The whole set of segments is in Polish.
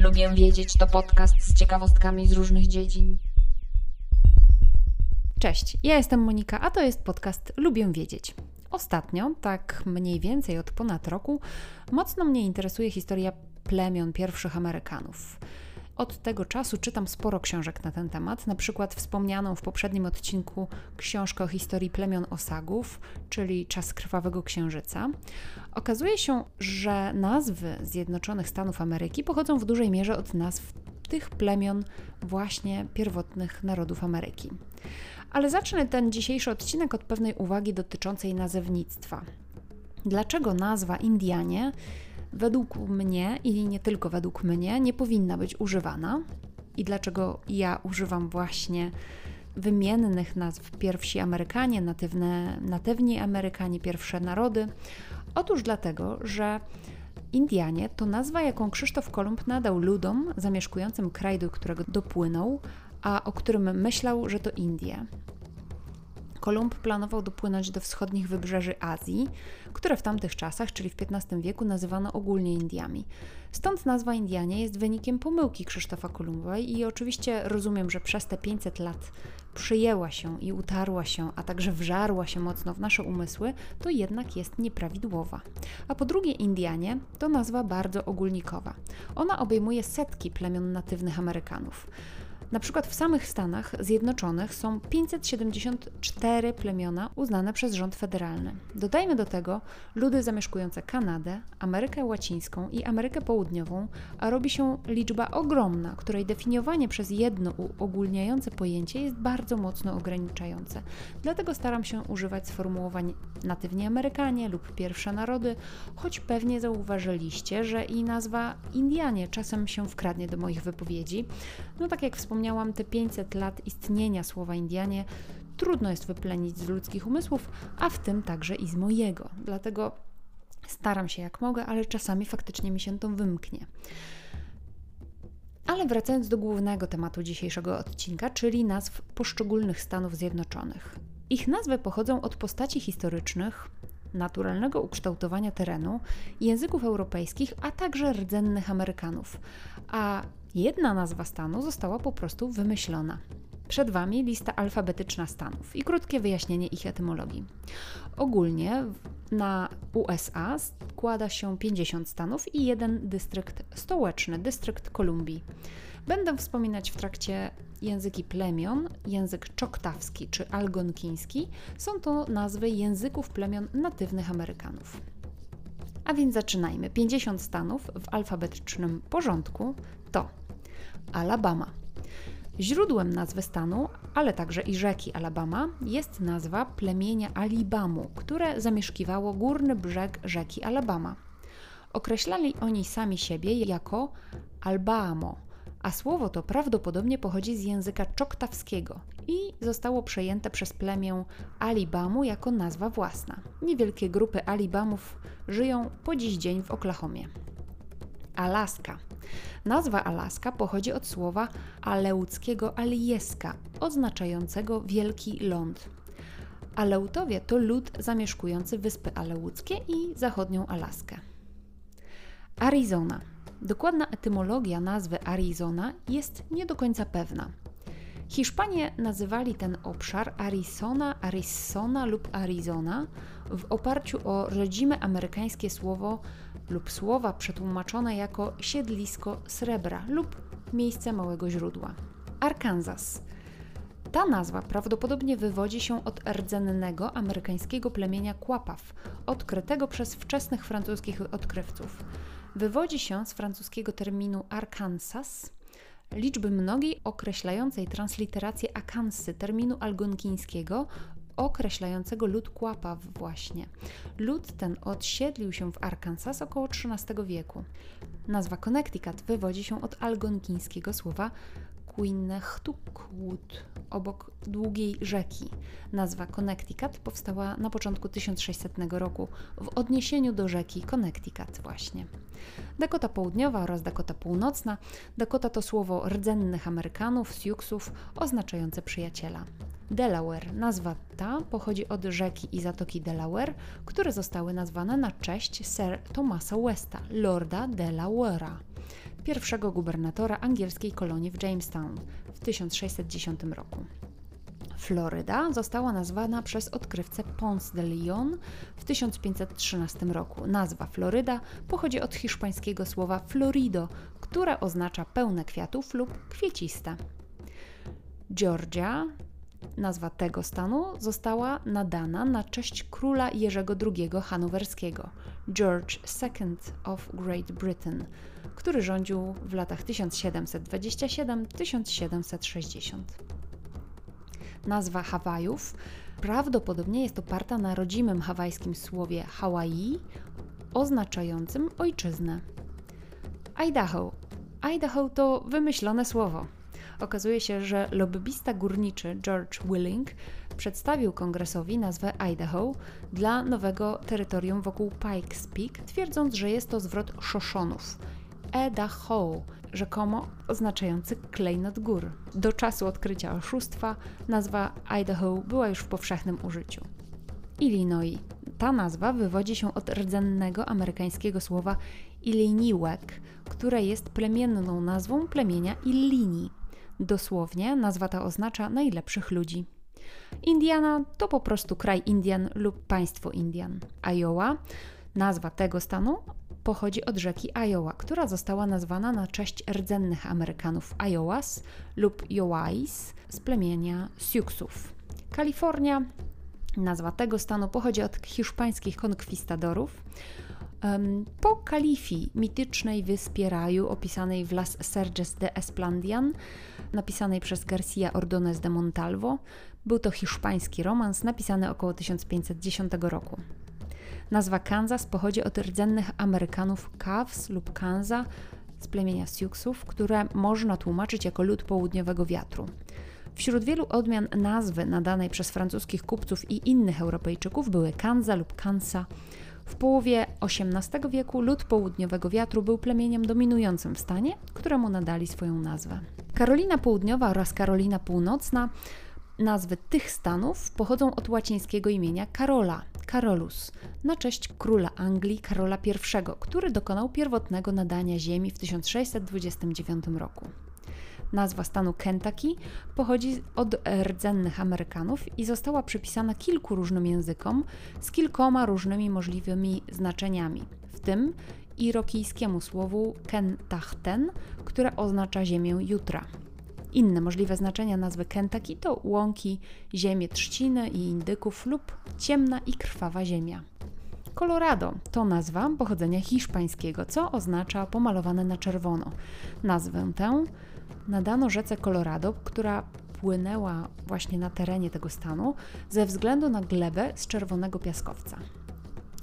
Lubię wiedzieć to podcast z ciekawostkami z różnych dziedzin. Cześć, ja jestem Monika, a to jest podcast Lubię Wiedzieć. Ostatnio, tak mniej więcej od ponad roku, mocno mnie interesuje historia plemion pierwszych Amerykanów. Od tego czasu czytam sporo książek na ten temat, na przykład wspomnianą w poprzednim odcinku książkę o historii plemion Osagów, czyli Czas Krwawego Księżyca. Okazuje się, że nazwy Zjednoczonych Stanów Ameryki pochodzą w dużej mierze od nazw tych plemion właśnie pierwotnych narodów Ameryki. Ale zacznę ten dzisiejszy odcinek od pewnej uwagi dotyczącej nazewnictwa. Dlaczego nazwa Indianie według mnie i nie tylko według mnie nie powinna być używana? I dlaczego ja używam właśnie wymiennych nazw pierwsi Amerykanie, natywne, natywni Amerykanie, pierwsze narody? Otóż dlatego, że Indianie to nazwa, jaką Krzysztof Kolumb nadał ludom zamieszkującym kraj, do którego dopłynął, a o którym myślał, że to Indie. Kolumb planował dopłynąć do wschodnich wybrzeży Azji, które w tamtych czasach, czyli w XV wieku, nazywano ogólnie Indiami. Stąd nazwa Indianie jest wynikiem pomyłki Krzysztofa Kolumba i oczywiście rozumiem, że przez te 500 lat przyjęła się i utarła się, a także wżarła się mocno w nasze umysły, to jednak jest nieprawidłowa. A po drugie, Indianie to nazwa bardzo ogólnikowa. Ona obejmuje setki plemion natywnych Amerykanów. Na przykład w samych Stanach Zjednoczonych są 574 plemiona uznane przez rząd federalny. Dodajmy do tego ludy zamieszkujące Kanadę, Amerykę Łacińską i Amerykę Południową, a robi się liczba ogromna, której definiowanie przez jedno uogólniające pojęcie jest bardzo mocno ograniczające. Dlatego staram się używać sformułowań natywni Amerykanie lub pierwsze narody, choć pewnie zauważyliście, że i nazwa Indianie czasem się wkradnie do moich wypowiedzi. No tak jak wspomniałam, wspomniałam, te 500 lat istnienia słowa Indianie trudno jest wyplenić z ludzkich umysłów, a w tym także i z mojego. Dlatego staram się jak mogę, ale czasami faktycznie mi się to wymknie. Ale wracając do głównego tematu dzisiejszego odcinka, czyli nazw poszczególnych Stanów Zjednoczonych. Ich nazwy pochodzą od postaci historycznych, naturalnego ukształtowania terenu, języków europejskich, a także rdzennych Amerykanów. A jedna nazwa stanu została po prostu wymyślona. Przed Wami lista alfabetyczna stanów i krótkie wyjaśnienie ich etymologii. Ogólnie na USA składa się 50 stanów i jeden dystrykt stołeczny, dystrykt Kolumbii. Będę wspominać w trakcie języki plemion, język czoktawski czy algonkiński. Są to nazwy języków plemion natywnych Amerykanów. A więc zaczynajmy. 50 stanów w alfabetycznym porządku to Alabama. Źródłem nazwy stanu, ale także i rzeki Alabama, jest nazwa plemienia Alibamu, które zamieszkiwało górny brzeg rzeki Alabama. Określali oni sami siebie jako Albaamo, a słowo to prawdopodobnie pochodzi z języka czoktawskiego i zostało przejęte przez plemię Alibamu jako nazwa własna. Niewielkie grupy Alibamów żyją po dziś dzień w Oklahomie. Alaska. Nazwa Alaska pochodzi od słowa aleuckiego alieska, oznaczającego wielki ląd. Aleutowie to lud zamieszkujący wyspy aleuckie i zachodnią Alaskę. Arizona. Dokładna etymologia nazwy Arizona jest nie do końca pewna. Hiszpanie nazywali ten obszar Arizona, Arizona lub Arizona w oparciu o rodzime amerykańskie słowo lub słowa przetłumaczone jako siedlisko srebra lub miejsce małego źródła. Arkansas. Ta nazwa prawdopodobnie wywodzi się od rdzennego amerykańskiego plemienia Kłapaw, odkrytego przez wczesnych francuskich odkrywców. Wywodzi się z francuskiego terminu Arkansas, liczby mnogiej określającej transliterację akansy terminu algonkińskiego określającego lud Kłapaw właśnie. Lud ten odsiedlił się w Arkansas około XIII wieku. Nazwa Connecticut wywodzi się od algonkińskiego słowa Quinnechtwood, obok długiej rzeki. Nazwa Connecticut powstała na początku 1600 roku w odniesieniu do rzeki Connecticut właśnie. Dakota Południowa oraz Dakota Północna. Dakota to słowo rdzennych Amerykanów, Siouxów, oznaczające przyjaciela. Delaware. Nazwa ta pochodzi od rzeki i zatoki Delaware, które zostały nazwane na cześć Sir Thomasa Westa, lorda Delaware'a, pierwszego gubernatora angielskiej kolonii w Jamestown w 1610 roku. Floryda została nazwana przez odkrywcę Ponce de Leon w 1513 roku. Nazwa Floryda pochodzi od hiszpańskiego słowa florido, które oznacza pełne kwiatów lub kwieciste. Georgia Nazwa tego stanu została nadana na cześć króla Jerzego II hanowerskiego, George II of Great Britain, który rządził w latach 1727-1760. Nazwa Hawajów prawdopodobnie jest oparta na rodzimym hawajskim słowie Hawaii, oznaczającym ojczyznę. Idaho. Idaho to wymyślone słowo. Okazuje się, że lobbyista górniczy George Willing przedstawił kongresowi nazwę Idaho dla nowego terytorium wokół Pikes Peak, twierdząc, że jest to zwrot Shoshonów. Edaho, rzekomo oznaczający klejnot gór. Do czasu odkrycia oszustwa nazwa Idaho była już w powszechnym użyciu. Illinois. Ta nazwa wywodzi się od rdzennego amerykańskiego słowa Illiniwek, które jest plemienną nazwą plemienia Illini. Dosłownie nazwa ta oznacza najlepszych ludzi. Indiana to po prostu kraj Indian lub państwo Indian. Iowa, nazwa tego stanu, pochodzi od rzeki Iowa, która została nazwana na cześć rdzennych Amerykanów Iowas lub Iowais z plemienia Siouxów. Kalifornia, nazwa tego stanu pochodzi od hiszpańskich konkwistadorów. Po Kalifii, mitycznej wyspie raju opisanej w Las Serges de Esplandian, napisanej przez Garcia Ordonez de Montalvo, był to hiszpański romans napisany około 1510 roku. Nazwa Kansas pochodzi od rdzennych Amerykanów Cavs lub Kansa z plemienia Siouxów, które można tłumaczyć jako lud południowego wiatru. Wśród wielu odmian nazwy nadanej przez francuskich kupców i innych Europejczyków były Kanza lub Kansa, w połowie XVIII wieku lud południowego wiatru był plemieniem dominującym w stanie, któremu nadali swoją nazwę. Karolina Południowa oraz Karolina Północna nazwy tych stanów pochodzą od łacińskiego imienia Karola, Carolus, na cześć króla Anglii Karola I, który dokonał pierwotnego nadania ziemi w 1629 roku. Nazwa stanu Kentucky pochodzi od rdzennych Amerykanów i została przypisana kilku różnym językom z kilkoma różnymi możliwymi znaczeniami, w tym irokijskiemu słowu Kentachten, które oznacza ziemię jutra. Inne możliwe znaczenia nazwy Kentucky to łąki, ziemię trzciny i indyków lub ciemna i krwawa ziemia. Colorado to nazwa pochodzenia hiszpańskiego, co oznacza pomalowane na czerwono. Nazwę tę nadano rzece Colorado, która płynęła właśnie na terenie tego stanu ze względu na glebę z czerwonego piaskowca.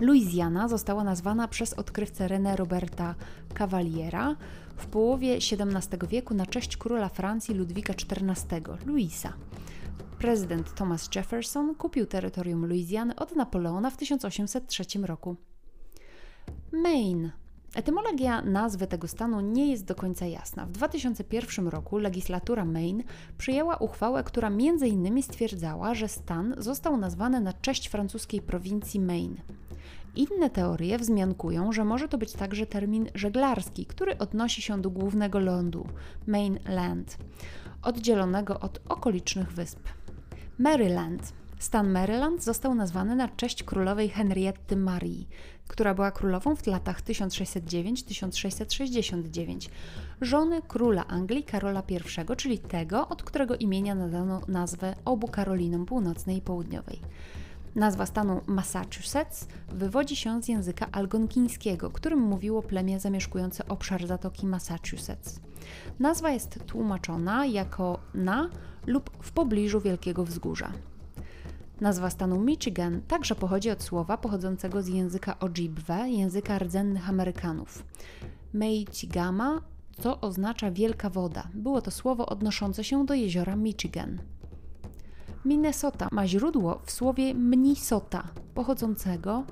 Louisiana została nazwana przez odkrywcę René Roberta Cavaliera w połowie XVII wieku na cześć króla Francji Ludwika XIV, Louisa. Prezydent Thomas Jefferson kupił terytorium Luizjany od Napoleona w 1803 roku. Maine Etymologia nazwy tego stanu nie jest do końca jasna. W 2001 roku legislatura Maine przyjęła uchwałę, która m.in. stwierdzała, że stan został nazwany na cześć francuskiej prowincji Maine. Inne teorie wzmiankują, że może to być także termin żeglarski, który odnosi się do głównego lądu Mainland, oddzielonego od okolicznych wysp. Maryland Stan Maryland został nazwany na cześć królowej Henrietty Marii, która była królową w latach 1609-1669, żony króla Anglii Karola I, czyli tego, od którego imienia nadano nazwę obu Karolinom Północnej i Południowej. Nazwa stanu Massachusetts wywodzi się z języka algonkińskiego, którym mówiło plemię zamieszkujące obszar Zatoki Massachusetts. Nazwa jest tłumaczona jako na lub w pobliżu Wielkiego Wzgórza. Nazwa stanu Michigan także pochodzi od słowa pochodzącego z języka Ojibwe, języka rdzennych Amerykanów. Meichigama, co oznacza wielka woda. Było to słowo odnoszące się do jeziora Michigan. Minnesota ma źródło w słowie Mnisota, pochodzącego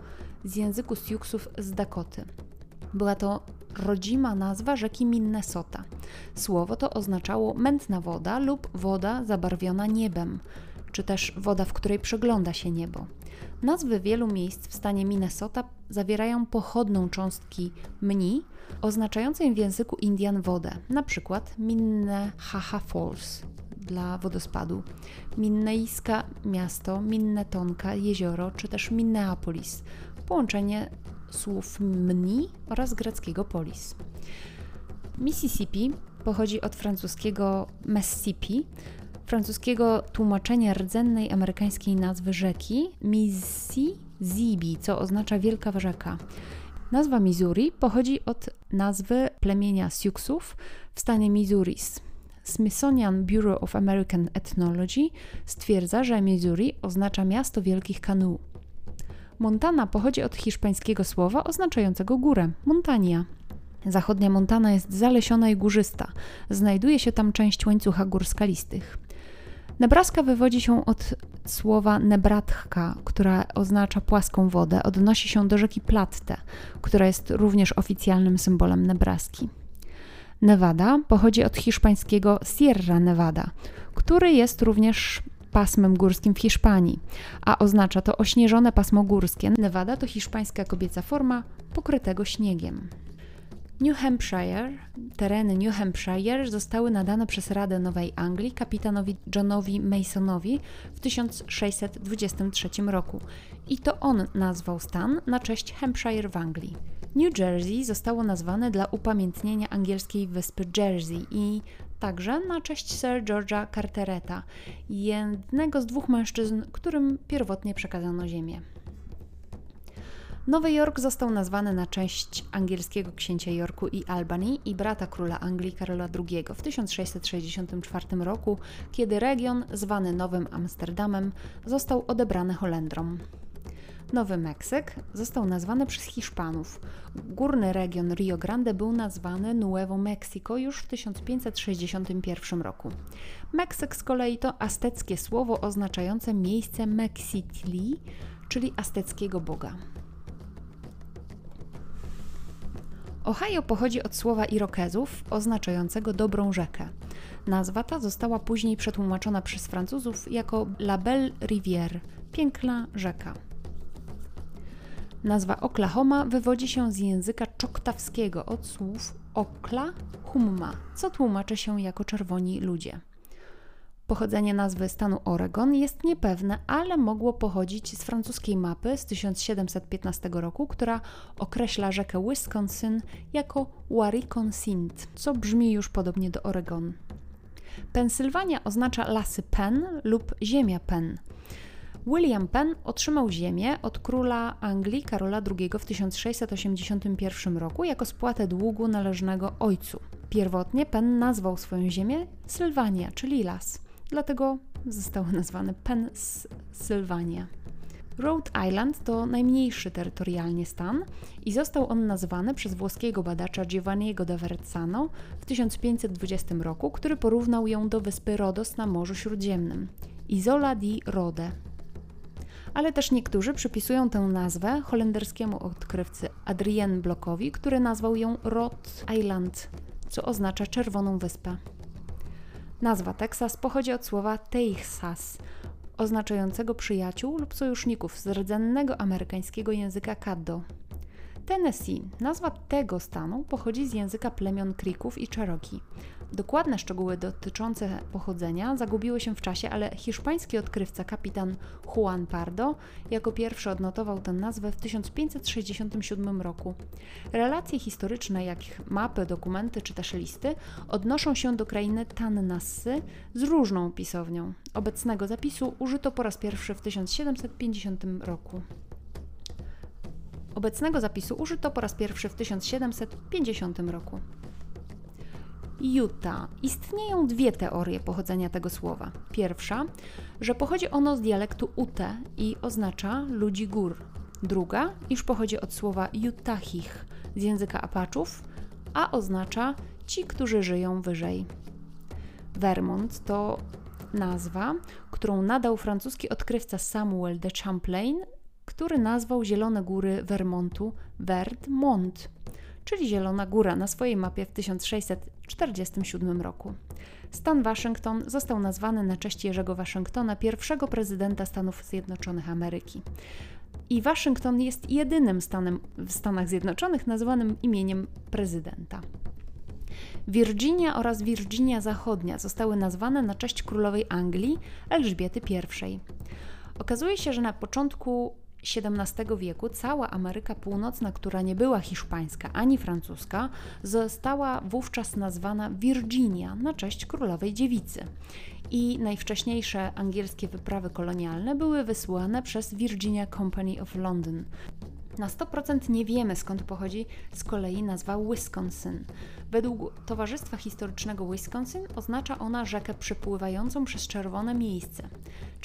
z języku Siouxów z Dakoty. Była to rodzima nazwa rzeki Minnesota. Słowo to oznaczało mętna woda lub woda zabarwiona niebem, czy też woda, w której przegląda się niebo. Nazwy wielu miejsc w stanie Minnesota zawierają pochodną cząstki mni, oznaczającej w języku Indian wodę, przykład Minnehaha Falls dla wodospadu, Minneiska miasto, Minnetonka jezioro, czy też Minneapolis, połączenie słów mni oraz greckiego polis. Mississippi pochodzi od francuskiego Mississippi, francuskiego tłumaczenia rdzennej amerykańskiej nazwy rzeki Mississippi, co oznacza wielka rzeka. Nazwa Missouri pochodzi od nazwy plemienia Siouxów w stanie Missouris. Smithsonian Bureau of American Ethnology stwierdza, że Missouri oznacza miasto wielkich kanu. Montana pochodzi od hiszpańskiego słowa oznaczającego górę montania. Zachodnia Montana jest zalesiona i górzysta. Znajduje się tam część łańcucha gór skalistych. Nebraska wywodzi się od słowa nebratka, która oznacza płaską wodę. Odnosi się do rzeki Platte, która jest również oficjalnym symbolem Nebraski. Nevada pochodzi od hiszpańskiego Sierra Nevada, który jest również pasmem górskim w Hiszpanii, a oznacza to ośnieżone pasmo górskie. Nevada to hiszpańska kobieca forma pokrytego śniegiem. New Hampshire, tereny New Hampshire zostały nadane przez Radę Nowej Anglii kapitanowi Johnowi Masonowi w 1623 roku i to on nazwał stan na cześć Hampshire w Anglii. New Jersey zostało nazwane dla upamiętnienia angielskiej wyspy Jersey i także na cześć Sir George'a Cartereta, jednego z dwóch mężczyzn, którym pierwotnie przekazano ziemię. Nowy Jork został nazwany na cześć angielskiego księcia Yorku i Albany i brata króla Anglii Karola II w 1664 roku, kiedy region zwany Nowym Amsterdamem został odebrany Holendrom. Nowy Meksyk został nazwany przez Hiszpanów. Górny region Rio Grande był nazwany Nuevo Mexico już w 1561 roku. Meksyk z kolei to azteckie słowo oznaczające miejsce Mexitli, czyli azteckiego boga. Ohio pochodzi od słowa Irokezów oznaczającego dobrą rzekę. Nazwa ta została później przetłumaczona przez Francuzów jako La Belle Rivière piękna rzeka. Nazwa Oklahoma wywodzi się z języka czoktawskiego od słów okla humma, co tłumaczy się jako czerwoni ludzie. Pochodzenie nazwy stanu Oregon jest niepewne, ale mogło pochodzić z francuskiej mapy z 1715 roku, która określa rzekę Wisconsin jako Wariconsint, co brzmi już podobnie do Oregon. Pensylwania oznacza lasy Penn lub ziemia Penn. William Penn otrzymał ziemię od króla Anglii Karola II w 1681 roku jako spłatę długu należnego ojcu. Pierwotnie Penn nazwał swoją ziemię Sylwania, czyli las. Dlatego został nazwany Pennsylvania. Rhode Island to najmniejszy terytorialnie stan i został on nazwany przez włoskiego badacza Giovanniego da Verrazzano w 1520 roku, który porównał ją do wyspy Rodos na Morzu Śródziemnym. Isola di Rode ale też niektórzy przypisują tę nazwę holenderskiemu odkrywcy Adrien Blockowi, który nazwał ją Rhode Island, co oznacza czerwoną wyspę. Nazwa Teksas pochodzi od słowa Texas, oznaczającego przyjaciół lub sojuszników z rdzennego amerykańskiego języka Caddo. Tennessee, nazwa tego stanu, pochodzi z języka plemion Creeków i Cherokee. Dokładne szczegóły dotyczące pochodzenia zagubiły się w czasie, ale hiszpański odkrywca kapitan Juan Pardo jako pierwszy odnotował tę nazwę w 1567 roku. Relacje historyczne, jak mapy, dokumenty czy też listy, odnoszą się do krainy Tannassy z różną pisownią. Obecnego zapisu użyto po raz pierwszy w 1750 roku. Obecnego zapisu użyto po raz pierwszy w 1750 roku. Utah. Istnieją dwie teorie pochodzenia tego słowa. Pierwsza, że pochodzi ono z dialektu Ute i oznacza ludzi gór. Druga, iż pochodzi od słowa Utahich z języka Apaczów, a oznacza ci, którzy żyją wyżej. Vermont to nazwa, którą nadał francuski odkrywca Samuel de Champlain, który nazwał Zielone Góry Vermontu Vermont, czyli Zielona Góra na swojej mapie w 1647 roku. Stan Waszyngton został nazwany na cześć Jerzego Waszyngtona, pierwszego prezydenta Stanów Zjednoczonych Ameryki. I Waszyngton jest jedynym stanem w Stanach Zjednoczonych nazwanym imieniem prezydenta. Virginia oraz Virginia Zachodnia zostały nazwane na cześć królowej Anglii Elżbiety I. Okazuje się, że na początku XVII wieku cała Ameryka Północna, która nie była hiszpańska ani francuska, została wówczas nazwana Virginia na cześć królowej dziewicy. I najwcześniejsze angielskie wyprawy kolonialne były wysłane przez Virginia Company of London. Na 100% nie wiemy skąd pochodzi z kolei nazwa Wisconsin. Według Towarzystwa Historycznego Wisconsin oznacza ona rzekę przepływającą przez czerwone miejsce.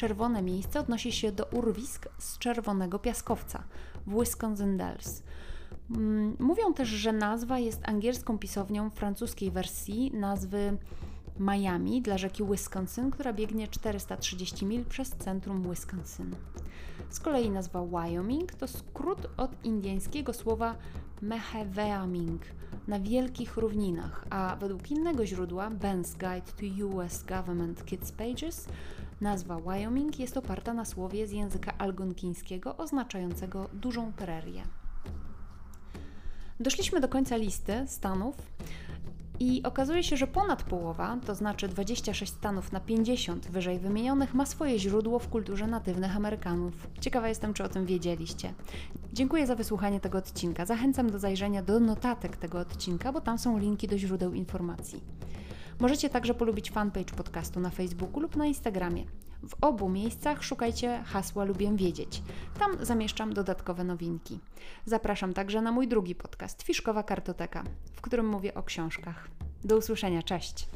Czerwone miejsce odnosi się do urwisk z czerwonego piaskowca w Wisconsin Dells. Mm, mówią też, że nazwa jest angielską pisownią francuskiej wersji nazwy Miami dla rzeki Wisconsin, która biegnie 430 mil przez centrum Wisconsin. Z kolei nazwa Wyoming to skrót od indyjskiego słowa Meheveaming na wielkich równinach, a według innego źródła Ben's Guide to US Government Kids Pages nazwa Wyoming jest oparta na słowie z języka algonkińskiego oznaczającego dużą prerię. Doszliśmy do końca listy stanów, i okazuje się, że ponad połowa, to znaczy 26 stanów na 50 wyżej wymienionych, ma swoje źródło w kulturze natywnych Amerykanów. Ciekawa jestem, czy o tym wiedzieliście. Dziękuję za wysłuchanie tego odcinka. Zachęcam do zajrzenia do notatek tego odcinka, bo tam są linki do źródeł informacji. Możecie także polubić fanpage podcastu na Facebooku lub na Instagramie. W obu miejscach szukajcie hasła Lubię Wiedzieć. Tam zamieszczam dodatkowe nowinki. Zapraszam także na mój drugi podcast Fiszkowa Kartoteka, w którym mówię o książkach. Do usłyszenia, cześć!